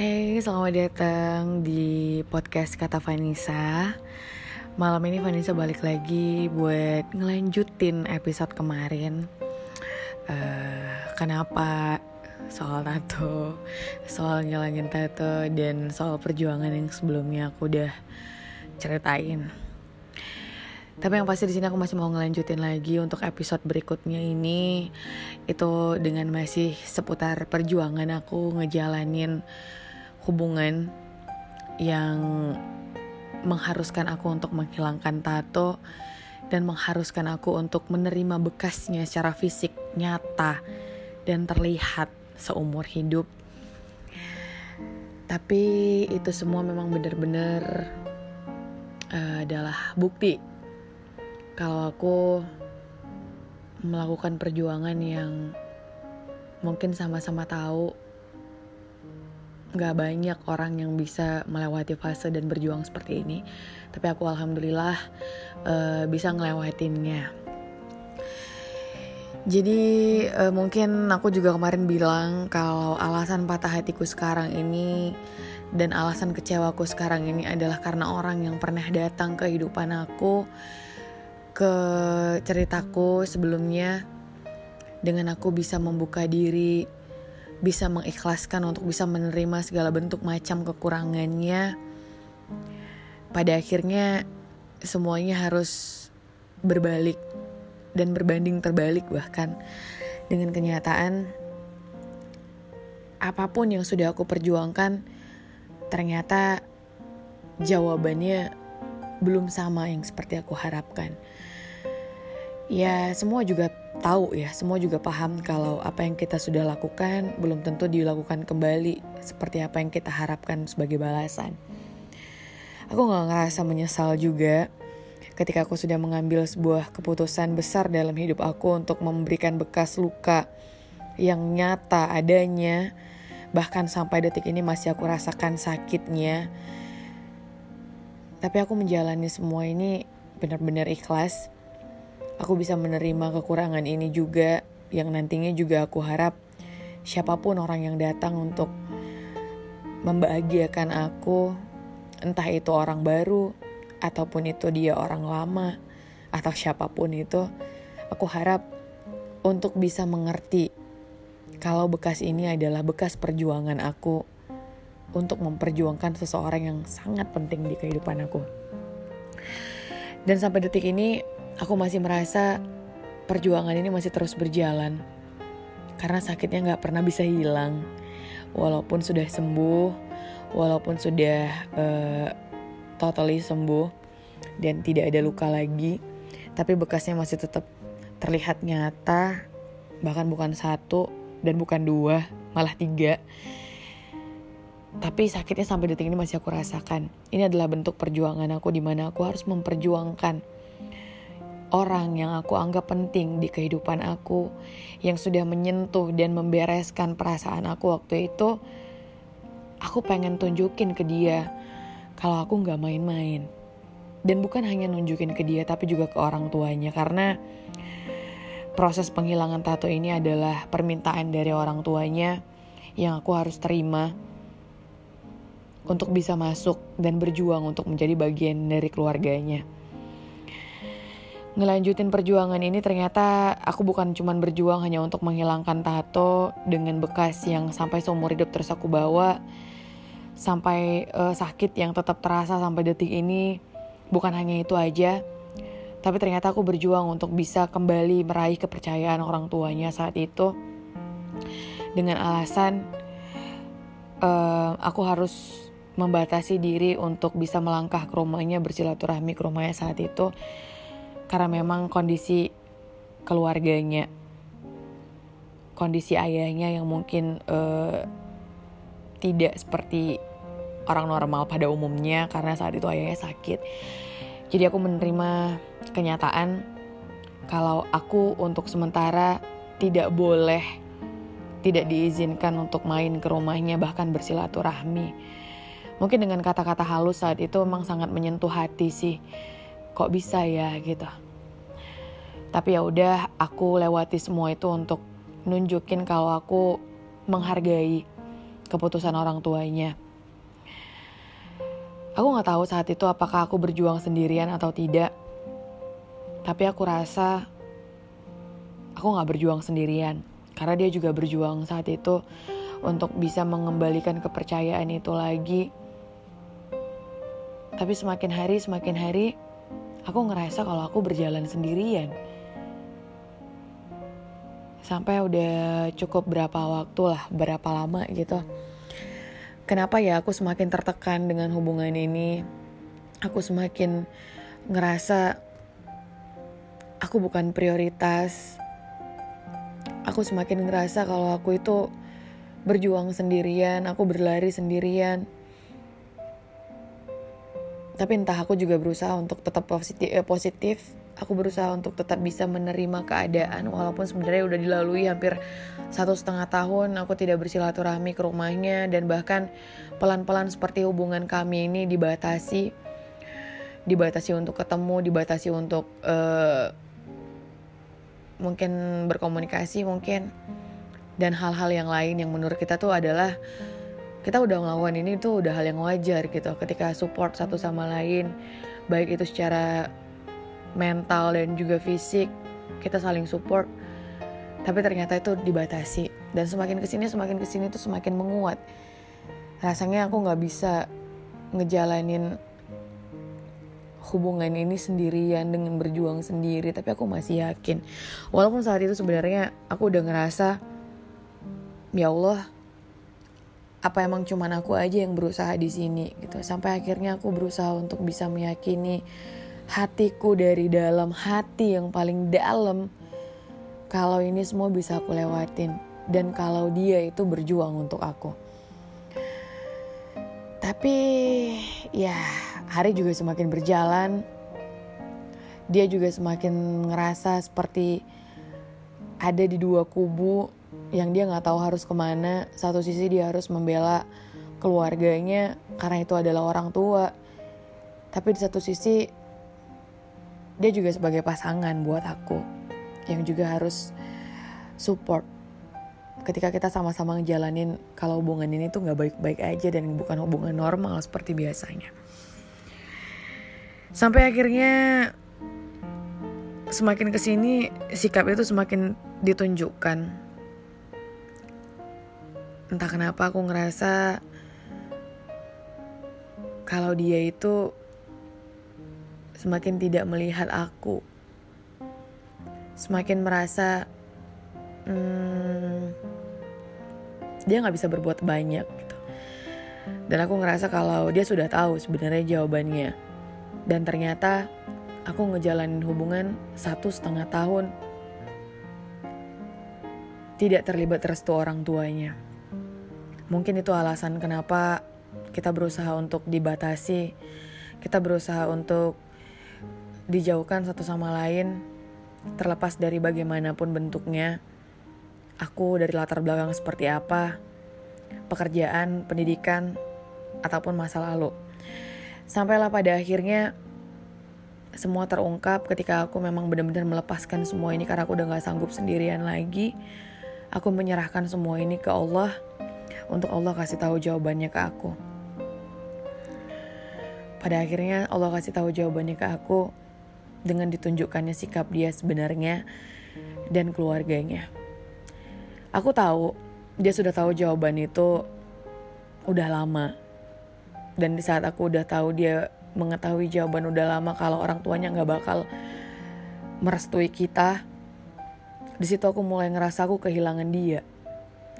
Hey, selamat datang di podcast Kata Vanessa. Malam ini Vanessa balik lagi buat ngelanjutin episode kemarin. Uh, kenapa soal tato, soal ngilangin tato, dan soal perjuangan yang sebelumnya aku udah ceritain. Tapi yang pasti di sini aku masih mau ngelanjutin lagi untuk episode berikutnya ini itu dengan masih seputar perjuangan aku ngejalanin hubungan yang mengharuskan aku untuk menghilangkan tato dan mengharuskan aku untuk menerima bekasnya secara fisik nyata dan terlihat seumur hidup. Tapi itu semua memang benar-benar uh, adalah bukti kalau aku melakukan perjuangan yang mungkin sama-sama tahu gak banyak orang yang bisa melewati fase dan berjuang seperti ini. Tapi aku alhamdulillah uh, bisa ngelewatinnya. Jadi uh, mungkin aku juga kemarin bilang kalau alasan patah hatiku sekarang ini dan alasan kecewaku sekarang ini adalah karena orang yang pernah datang ke kehidupan aku ke ceritaku sebelumnya dengan aku bisa membuka diri, bisa mengikhlaskan untuk bisa menerima segala bentuk macam kekurangannya. Pada akhirnya semuanya harus berbalik dan berbanding terbalik bahkan dengan kenyataan apa pun yang sudah aku perjuangkan ternyata jawabannya belum sama yang seperti aku harapkan ya semua juga tahu ya, semua juga paham kalau apa yang kita sudah lakukan belum tentu dilakukan kembali seperti apa yang kita harapkan sebagai balasan. Aku gak ngerasa menyesal juga ketika aku sudah mengambil sebuah keputusan besar dalam hidup aku untuk memberikan bekas luka yang nyata adanya, bahkan sampai detik ini masih aku rasakan sakitnya. Tapi aku menjalani semua ini benar-benar ikhlas aku bisa menerima kekurangan ini juga yang nantinya juga aku harap siapa pun orang yang datang untuk membahagiakan aku entah itu orang baru ataupun itu dia orang lama atau siapa pun itu aku harap untuk bisa mengerti kalau bekas ini adalah bekas perjuangan aku untuk memperjuangkan seseorang yang sangat penting di kehidupan aku. Dan sampai detik ini aku masih merasa perjuangan ini masih terus berjalan. Karena sakitnya gak pernah bisa hilang. Walaupun sudah sembuh, walaupun sudah uh, totally sembuh dan tidak ada luka lagi, tapi bekasnya masih tetap terlihat nyata, bahkan bukan satu dan bukan dua, malah tiga. Tapi sakitnya sampai detik ini masih aku rasakan. Ini adalah bentuk perjuangan aku di mana aku harus memperjuangkan orang yang aku anggap penting di kehidupan aku, yang sudah menyentuh dan membereskan perasaan aku waktu itu, aku pengen tunjukin ke dia kalau aku nggak main-main. Dan bukan hanya nunjukin ke dia, tapi juga ke orang tuanya. Karena proses penghilangan tato ini adalah permintaan dari orang tuanya yang aku harus terima untuk bisa masuk dan berjuang untuk menjadi bagian dari keluarganya ngelanjutin perjuangan ini ternyata aku bukan cuman berjuang hanya untuk menghilangkan tato dengan bekas yang sampai seumur hidup terus aku bawa sampai uh, sakit yang tetap terasa sampai detik ini bukan hanya itu aja tapi ternyata aku berjuang untuk bisa kembali meraih kepercayaan orang tuanya saat itu. Dengan alasan uh, aku harus membatasi diri untuk bisa melangkah ke rumahnya bersilaturahmi ke rumahnya saat itu karena memang kondisi keluarganya kondisi ayahnya yang mungkin uh, tidak seperti orang normal pada umumnya karena saat itu ayahnya sakit. Jadi aku menerima kenyataan kalau aku untuk sementara tidak boleh tidak diizinkan untuk main ke rumahnya bahkan bersilaturahmi. Mungkin dengan kata-kata halus saat itu memang sangat menyentuh hati sih kok bisa ya gitu tapi ya udah aku lewati semua itu untuk nunjukin kalau aku menghargai keputusan orang tuanya. Aku nggak tahu saat itu apakah aku berjuang sendirian atau tidak. Tapi aku rasa aku nggak berjuang sendirian. Karena dia juga berjuang saat itu untuk bisa mengembalikan kepercayaan itu lagi. Tapi semakin hari semakin hari aku ngerasa kalau aku berjalan sendirian. Sampai udah cukup berapa waktu lah, berapa lama gitu. Kenapa ya aku semakin tertekan dengan hubungan ini? Aku semakin ngerasa aku bukan prioritas. Aku semakin ngerasa kalau aku itu berjuang sendirian, aku berlari sendirian. Tapi entah aku juga berusaha untuk tetap positif, eh, positif. Aku berusaha untuk tetap bisa menerima keadaan walaupun sebenarnya udah dilalui hampir satu setengah tahun aku tidak bersilaturahmi ke rumahnya dan bahkan pelan-pelan seperti hubungan kami ini dibatasi, dibatasi untuk ketemu, dibatasi untuk uh, mungkin berkomunikasi mungkin dan hal-hal yang lain yang menurut kita tuh adalah kita udah melakukan ini tuh udah hal yang wajar gitu. Ketika support satu sama lain baik itu secara mental dan juga fisik kita saling support. Tapi ternyata itu dibatasi. Dan semakin ke sini semakin ke sini tuh semakin menguat. Rasanya aku nggak bisa ngejalanin hubungan ini sendirian dengan berjuang sendiri tapi aku masih yakin. Walaupun saat itu sebenarnya aku udah ngerasa ya Allah apa emang cuman aku aja yang berusaha di sini gitu. Sampai akhirnya aku berusaha untuk bisa meyakini hatiku dari dalam hati yang paling dalam kalau ini semua bisa aku lewatin dan kalau dia itu berjuang untuk aku. Tapi ya hari juga semakin berjalan. Dia juga semakin ngerasa seperti ada di dua kubu yang dia nggak tahu harus ke mana satu sisi dia harus membela keluarganya karena itu adalah orang tua. Tapi di satu sisi dia juga sebagai pasangan buat aku yang juga harus support. Ketika kita sama-sama ngejalanin kalau hubungan ini tuh nggak baik-baik aja dan bukan hubungan normal seperti biasanya. Sampai akhirnya semakin ke sini sikap itu semakin ditunjukkan entah kenapa aku ngerasa kalau dia itu semakin tidak melihat aku, semakin merasa hmm, dia nggak bisa berbuat banyak gitu. Dan aku ngerasa kalau dia sudah tahu sebenarnya jawabannya. Dan ternyata aku ngejalanin hubungan satu setengah tahun tidak terlibat restu orang tuanya. Mungkin itu alasan kenapa kita berusaha untuk dibatasi, kita berusaha untuk dijauhkan satu sama lain, terlepas dari bagaimanapun bentuknya. Aku dari latar belakang seperti apa, pekerjaan, pendidikan, ataupun masa lalu. Sampailah pada akhirnya semua terungkap ketika aku memang benar-benar melepaskan semua ini karena aku udah gak sanggup sendirian lagi. Aku menyerahkan semua ini ke Allah untuk Allah kasih tahu jawabannya ke aku. Pada akhirnya Allah kasih tahu jawabannya ke aku dengan ditunjukkannya sikap dia sebenarnya dan keluarganya. Aku tahu dia sudah tahu jawaban itu udah lama. Dan di saat aku udah tahu dia mengetahui jawaban udah lama kalau orang tuanya nggak bakal merestui kita, di situ aku mulai ngerasa aku kehilangan dia.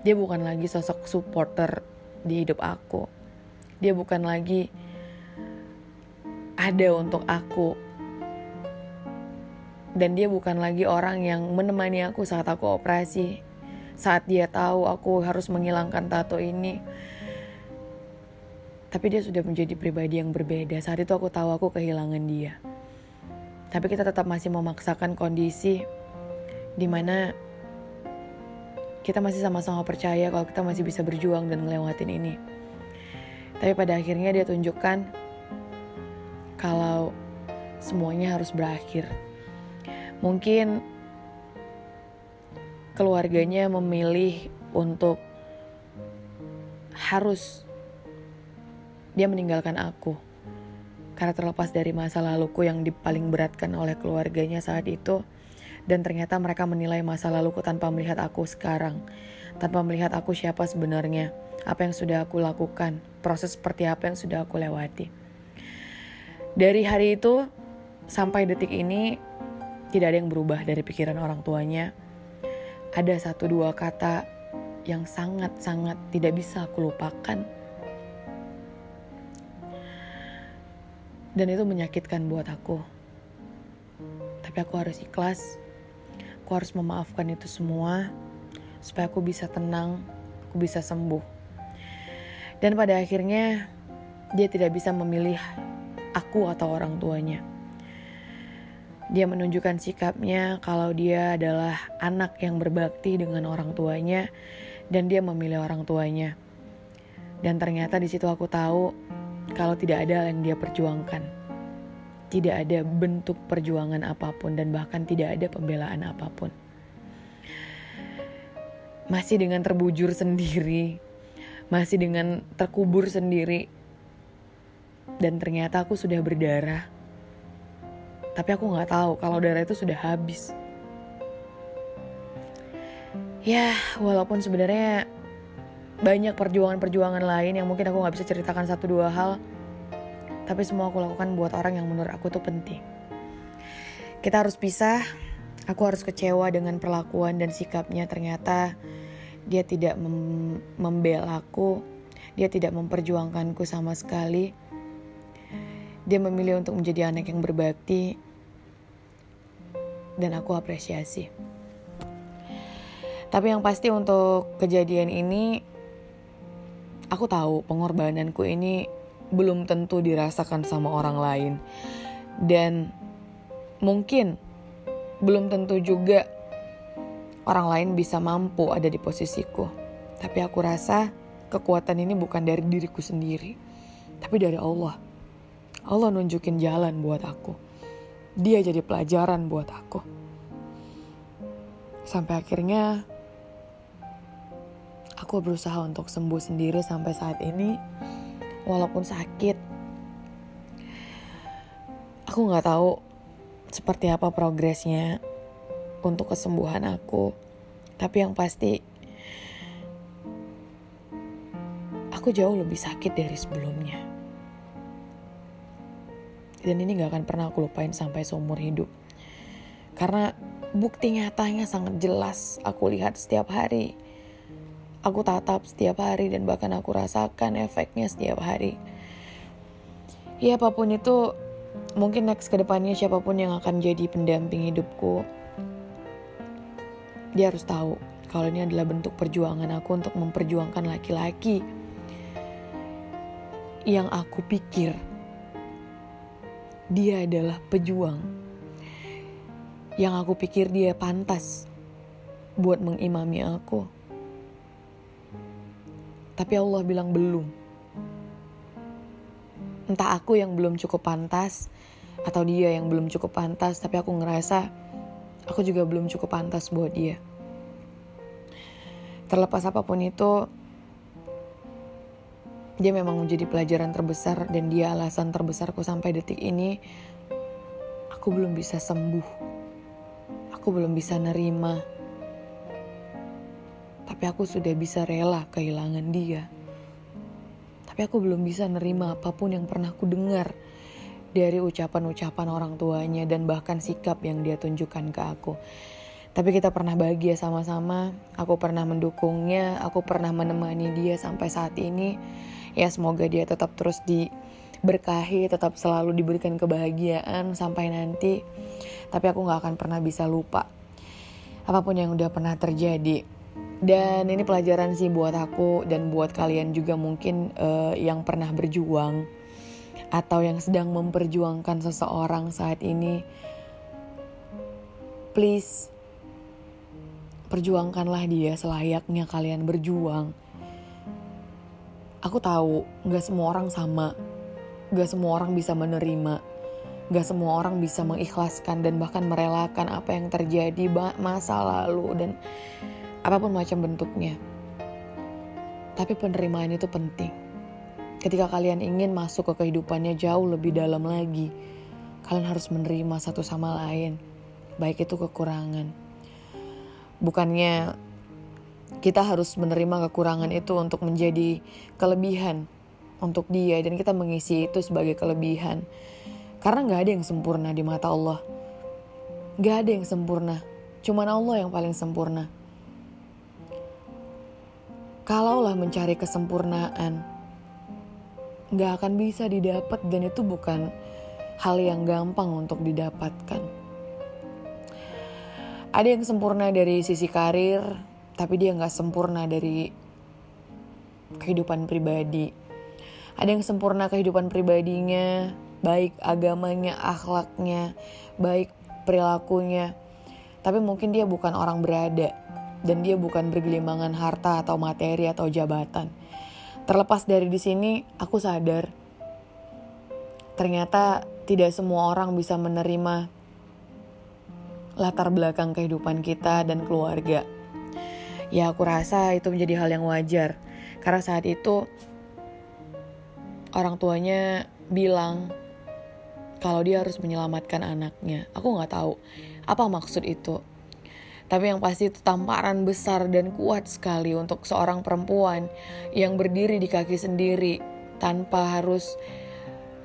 Dia bukan lagi sosok supporter di hidup aku. Dia bukan lagi ada untuk aku. Dan dia bukan lagi orang yang menemani aku saat aku operasi. Saat dia tahu aku harus menghilangkan tato ini. Tapi dia sudah menjadi pribadi yang berbeda. Saat itu aku tahu aku kehilangan dia. Tapi kita tetap masih memaksakan kondisi di mana kita masih sama-sama percaya kalau kita masih bisa berjuang dan ngelewatin ini. Tapi pada akhirnya dia tunjukkan kalau semuanya harus berakhir. Mungkin keluarganya memilih untuk harus dia meninggalkan aku. Karena terlepas dari masa laluku yang dipaling beratkan oleh keluarganya saat itu, dan ternyata mereka menilai masa laluku tanpa melihat aku sekarang, tanpa melihat aku siapa sebenarnya, apa yang sudah aku lakukan, proses seperti apa yang sudah aku lewati. Dari hari itu sampai detik ini, tidak ada yang berubah dari pikiran orang tuanya. Ada satu dua kata yang sangat-sangat tidak bisa aku lupakan Dan itu menyakitkan buat aku. Tapi aku harus ikhlas. Aku harus memaafkan itu semua supaya aku bisa tenang, aku bisa sembuh. Dan pada akhirnya dia tidak bisa memilih aku atau orang tuanya. Dia menunjukkan sikapnya kalau dia adalah anak yang berbakti dengan orang tuanya dan dia memilih orang tuanya. Dan ternyata di situ aku tahu kalau tidak ada yang dia perjuangkan. Tidak ada bentuk perjuangan apa pun dan bahkan tidak ada pembelaan apa pun. Masih dengan terbujur sendiri, masih dengan terkubur sendiri. Dan ternyata aku sudah berdarah. Tapi aku gak tahu kalau darah itu sudah habis. Ya, walaupun sebenarnya banyak perjuangan-perjuangan lain yang mungkin aku gak bisa ceritakan satu dua hal tapi semua aku lakukan buat orang yang menurut aku tuh penting. Kita harus pisah. Aku harus kecewa dengan perlakuan dan sikapnya. Ternyata dia tidak mem membela aku. Dia tidak memperjuangkanku sama sekali. Dia memilih untuk menjadi anak yang berbakti. Dan aku apresiasi. Tapi yang pasti untuk kejadian ini Aku tahu pengorbananku ini belum tentu dirasakan sama orang lain. Dan mungkin belum tentu juga orang lain bisa mampu ada di posisiku. Tapi aku rasa kekuatan ini bukan dari diriku sendiri, tapi dari Allah. Allah nunjukin jalan buat aku. Dia jadi pelajaran buat aku. Sampai akhirnya aku berusaha untuk sembuh sendiri sampai saat ini walaupun sakit aku nggak tahu seperti apa progresnya untuk kesembuhan aku. Tapi yang pasti aku jauh lebih sakit dari sebelumnya. Dan ini gak akan pernah aku lupain sampai seumur hidup. Karena bukti nyatanya sangat jelas aku lihat setiap hari aku tatap setiap hari dan bahkan aku rasakan efeknya setiap hari. Ya apa pun itu, mungkin next ke depannya siapa pun yang akan jadi pendamping hidupku, dia harus tahu kalau ini adalah bentuk perjuangan aku untuk memperjuangkan laki-laki yang aku pikir dia adalah pejuang yang aku pikir dia pantas buat mengimami aku. Tapi Allah bilang belum. Entah aku yang belum cukup pantas atau dia yang belum cukup pantas, tapi aku ngerasa aku juga belum cukup pantas buat dia. Terlepas apa pun itu, dia memang menjadi pelajaran terbesar dan dia alasan terbesarku sampai detik ini. Aku belum bisa sembuh. Aku belum bisa nerima tapi aku sudah bisa rela kehilangan dia. Tapi aku belum bisa nerima apa pun yang pernah ku dengar dari ucapan-ucapan orang tuanya dan bahkan sikap yang dia tunjukkan ke aku. Tapi kita pernah bahagia sama-sama, aku pernah mendukungnya, aku pernah menemani dia sampai saat ini. Ya semoga dia tetap terus diberkahi, tetap selalu diberikan kebahagiaan sampai nanti. Tapi aku gak akan pernah bisa lupa apa pun yang udah pernah terjadi dan ini pelajaran sih buat aku dan buat kalian juga mungkin uh, yang pernah berjuang atau yang sedang memperjuangkan seseorang saat ini. Please perjuangkanlah dia selayaknya kalian berjuang. Aku tahu gak semua orang sama, gak semua orang bisa menerima, gak semua orang bisa mengikhlaskan dan bahkan merelakan apa yang terjadi masa lalu dan apa pun macam bentuknya. Tapi penerimaan itu penting. Ketika kalian ingin masuk ke kehidupannya jauh lebih dalam lagi, kalian harus menerima satu sama lain, baik itu kekurangan. Bukannya kita harus menerima kekurangan itu untuk menjadi kelebihan untuk dia dan kita mengisi itu sebagai kelebihan. Karena gak ada yang sempurna di mata Allah. Gak ada yang sempurna. Cuman Allah yang paling sempurna. Kalaulah mencari kesempurnaan, gak akan bisa didapat dan itu bukan hal yang gampang untuk didapatkan. Ada yang sempurna dari sisi karir, tapi dia nggak sempurna dari kehidupan pribadi. Ada yang sempurna kehidupan pribadinya, baik agamanya, akhlaknya, baik perilakunya. Tapi mungkin dia bukan orang berada dan dia bukan bergelimangan harta atau materi atau jabatan. Terlepas dari di sini, aku sadar ternyata tidak semua orang bisa menerima latar belakang kehidupan kita dan keluarga. Ya, aku rasa itu menjadi hal yang wajar karena saat itu orang tuanya bilang kalau dia harus menyelamatkan anaknya. Aku nggak tahu apa maksud itu. Tapi yang pasti itu tamparan besar dan kuat sekali untuk seorang perempuan yang berdiri di kaki sendiri tanpa harus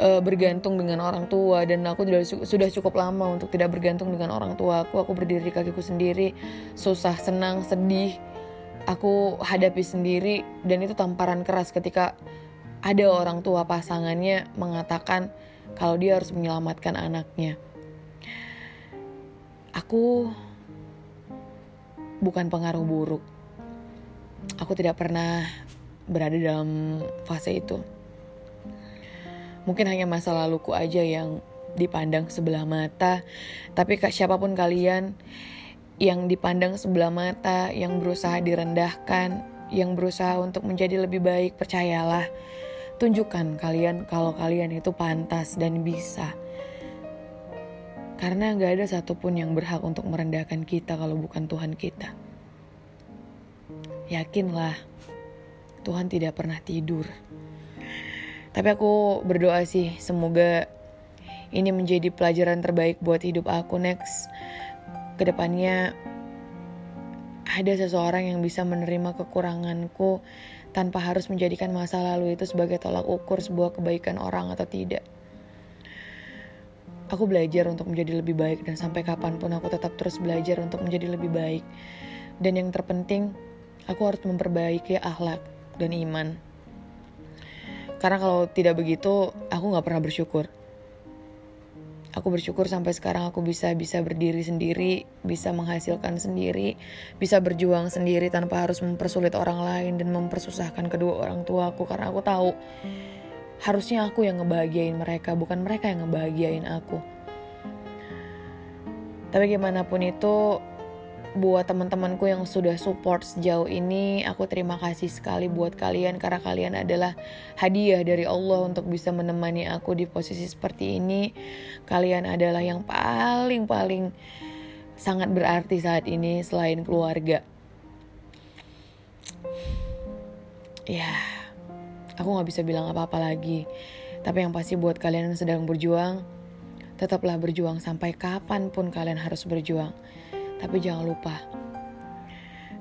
uh, bergantung dengan orang tua. Dan aku sudah sudah cukup lama untuk tidak bergantung dengan orang tua aku. Aku berdiri di kakiku sendiri susah senang sedih. Aku hadapi sendiri dan itu tamparan keras ketika ada orang tua pasangannya mengatakan kalau dia harus menyelamatkan anaknya. Aku bukan pengaruh buruk aku tidak pernah berada dalam fase itu Mungkin hanya masa laluku aja yang dipandang sebelah mata. Tapi siapa pun kalian yang dipandang sebelah mata, yang berusaha direndahkan, yang berusaha untuk menjadi lebih baik, percayalah. Tunjukkan kalian kalau kalian itu pantas dan bisa. Karena gak ada satupun yang berhak untuk merendahkan kita kalau bukan Tuhan kita. Yakinlah, Tuhan tidak pernah tidur. Tapi aku berdoa sih semoga ini menjadi pelajaran terbaik buat hidup aku next. Ke depannya ada seseorang yang bisa menerima kekuranganku tanpa harus menjadikan masa lalu itu sebagai tolak ukur sebuah kebaikan orang atau tidak. Aku belajar untuk menjadi lebih baik dan sampai kapan pun aku tetap terus belajar untuk menjadi lebih baik. Dan yang terpenting, aku harus memperbaiki akhlak dan iman. Karena kalau tidak begitu, aku gak pernah bersyukur. Aku bersyukur sampai sekarang aku bisa bisa berdiri sendiri, bisa menghasilkan sendiri, bisa berjuang sendiri tanpa harus mempersulit orang lain dan mempersusahkan kedua orang tua aku karena aku tahu harusnya aku yang ngebahagiain mereka, bukan mereka yang ngebahagiain aku. Tapi gimana pun itu, buat teman-temanku yang sudah support sejauh ini, aku terima kasih sekali buat kalian karena kalian adalah hadiah dari Allah untuk bisa menemani aku di posisi seperti ini. Kalian adalah yang paling-paling sangat berarti saat ini selain keluarga. Ya, aku gak bisa bilang apa-apa lagi. Tapi yang pasti buat kalian yang sedang berjuang, tetaplah berjuang sampai kapan pun kalian harus berjuang tapi jangan lupa,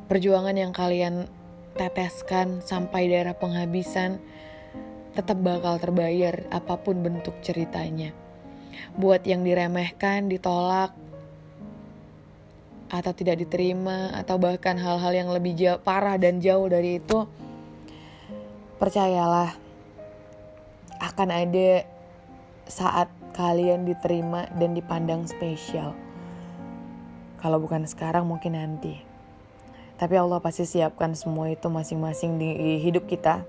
perjuangan yang kalian teteskan sampai daerah penghabisan tetap bakal terbayar apa pun bentuk ceritanya. Buat yang diremehkan, ditolak, atau tidak diterima, atau bahkan hal-hal yang lebih jauh, parah dan jauh dari itu, percayalah akan ada saat kalian diterima dan dipandang spesial. Kalau bukan sekarang mungkin nanti. Tapi Allah pasti siapkan semua itu masing-masing di hidup kita.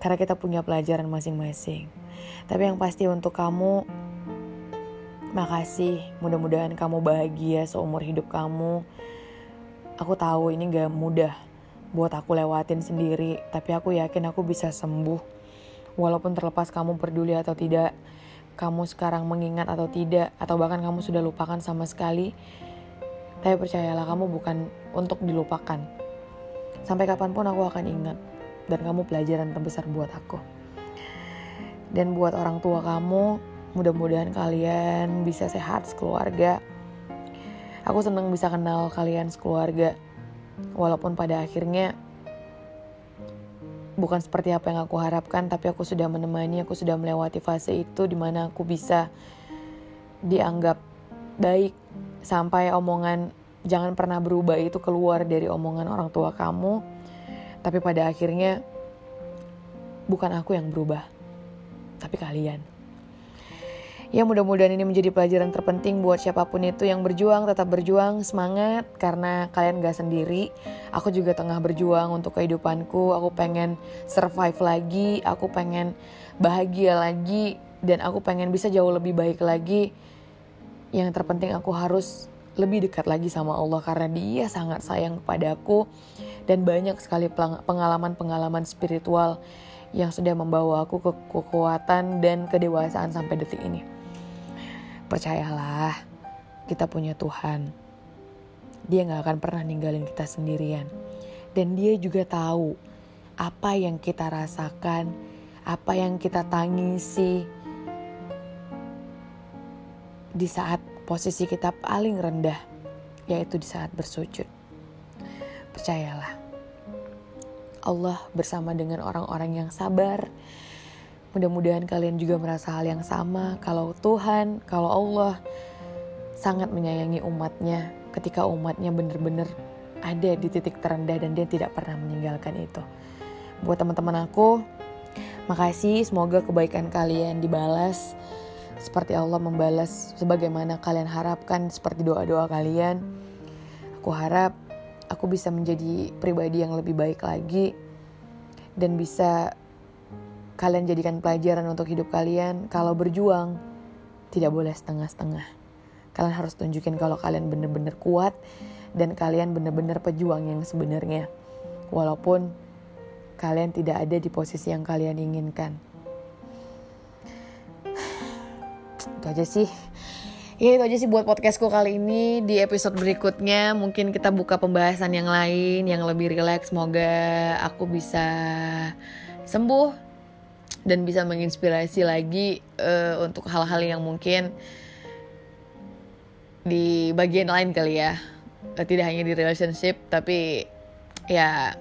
Karena kita punya pelajaran masing-masing. Tapi yang pasti untuk kamu, makasih. Mudah-mudahan kamu bahagia seumur hidup kamu. Aku tahu ini gak mudah buat aku lewatin sendiri. Tapi aku yakin aku bisa sembuh. Walaupun terlepas kamu peduli atau tidak, kamu sekarang mengingat atau tidak, atau bahkan kamu sudah lupakan sama sekali, tapi percayalah kamu bukan untuk dilupakan. Sampai kapan pun aku akan ingat. dan kamu pelajaran terbesar buat aku. Dan buat orang tua kamu, mudah-mudahan kalian bisa sehat sekeluarga. Aku senang bisa kenal kalian sekeluarga. Walaupun pada akhirnya bukan seperti apa yang aku harapkan, tapi aku sudah menemani, aku sudah melewati fase itu di mana aku bisa dianggap baik sampai omongan jangan pernah berubah itu keluar dari omongan orang tua kamu. Tapi pada akhirnya bukan aku yang berubah tapi kalian ya mudah-mudahan ini menjadi pelajaran terpenting buat siapa pun itu yang berjuang tetap berjuang semangat. Karena kalian gak sendiri aku juga tengah berjuang untuk kehidupanku. Aku pengen survive lagi aku pengen bahagia lagi dan aku pengen bisa jauh lebih baik lagi. Yang terpenting aku harus lebih dekat lagi sama Allah karena dia sangat sayang kepadaku. Dan banyak sekali pengalaman-pengalaman spiritual yang sudah membawa aku ke kekuatan dan kedewasaan sampai detik ini. Percayalah, kita punya Tuhan. Dia gak akan pernah ninggalin kita sendirian. Dan dia juga tahu apa yang kita rasakan, apa yang kita tangisi, di saat posisi kita paling rendah, yaitu di saat bersujud. Percayalah, Allah bersama dengan orang-orang yang sabar. Mudah-mudahan kalian juga merasa hal yang sama. Kalau Tuhan, kalau Allah sangat menyayangi umatnya ketika umatnya benar-benar ada di titik terendah dan dia tidak pernah meninggalkan itu. Buat teman-teman aku, makasih. Semoga kebaikan kalian dibalas seperti Allah membalas sebagaimana kalian harapkan seperti doa-doa kalian. Aku harap aku bisa menjadi pribadi yang lebih baik lagi dan bisa kalian jadikan pelajaran untuk hidup kalian. Kalau berjuang tidak boleh setengah-setengah. Kalian harus tunjukin kalau kalian benar-benar kuat dan kalian benar-benar pejuang yang sebenarnya. Walaupun kalian tidak ada di posisi yang kalian inginkan. itu aja sih Ya itu aja sih buat podcastku kali ini Di episode berikutnya mungkin kita buka pembahasan yang lain Yang lebih rileks Semoga aku bisa sembuh Dan bisa menginspirasi lagi uh, Untuk hal-hal yang mungkin Di bagian lain kali ya. Uh, Tidak hanya di relationship Tapi ya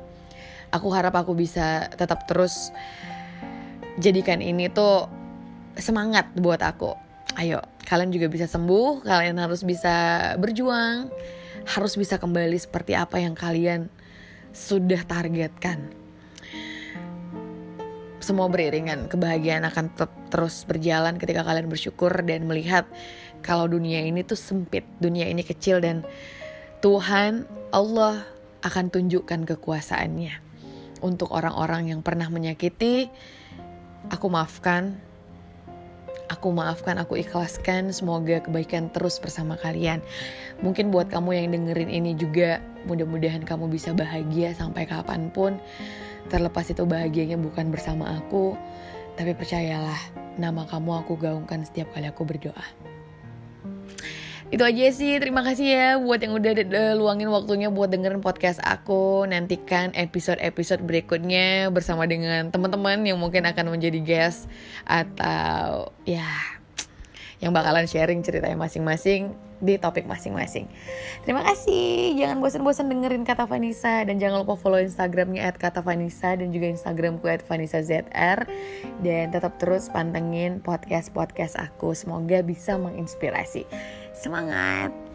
Aku harap aku bisa tetap terus Jadikan ini tuh semangat buat aku. Ayo kalian juga bisa sembuh kalian harus bisa berjuang harus bisa kembali seperti apa yang kalian sudah targetkan semua beriringan kebahagiaan akan tetap terus berjalan ketika kalian bersyukur dan melihat kalau dunia ini tuh sempit dunia ini kecil dan Tuhan Allah akan tunjukkan kekuasaannya untuk orang-orang yang pernah menyakiti aku maafkan Aku maafkan, aku ikhlaskan. Semoga kebaikan terus bersama kalian. Mungkin buat kamu yang dengerin ini juga, mudah-mudahan kamu bisa bahagia sampai kapan pun. Terlepas itu bahagianya bukan bersama aku, tapi percayalah, nama kamu aku gaungkan setiap kali aku berdoa. Itu aja sih, terima kasih ya buat yang udah luangin waktunya buat dengerin podcast aku. Nantikan episode-episode berikutnya bersama dengan teman-teman yang mungkin akan menjadi guest atau ya yang bakalan sharing ceritanya masing-masing di topik masing-masing. Terima kasih. Jangan bosan-bosan dengerin kata Vanessa dan jangan lupa follow Instagramnya at kata Vanessa dan juga Instagramku at Vanessa ZR dan tetap terus pantengin podcast-podcast aku. Semoga bisa menginspirasi. Semangat!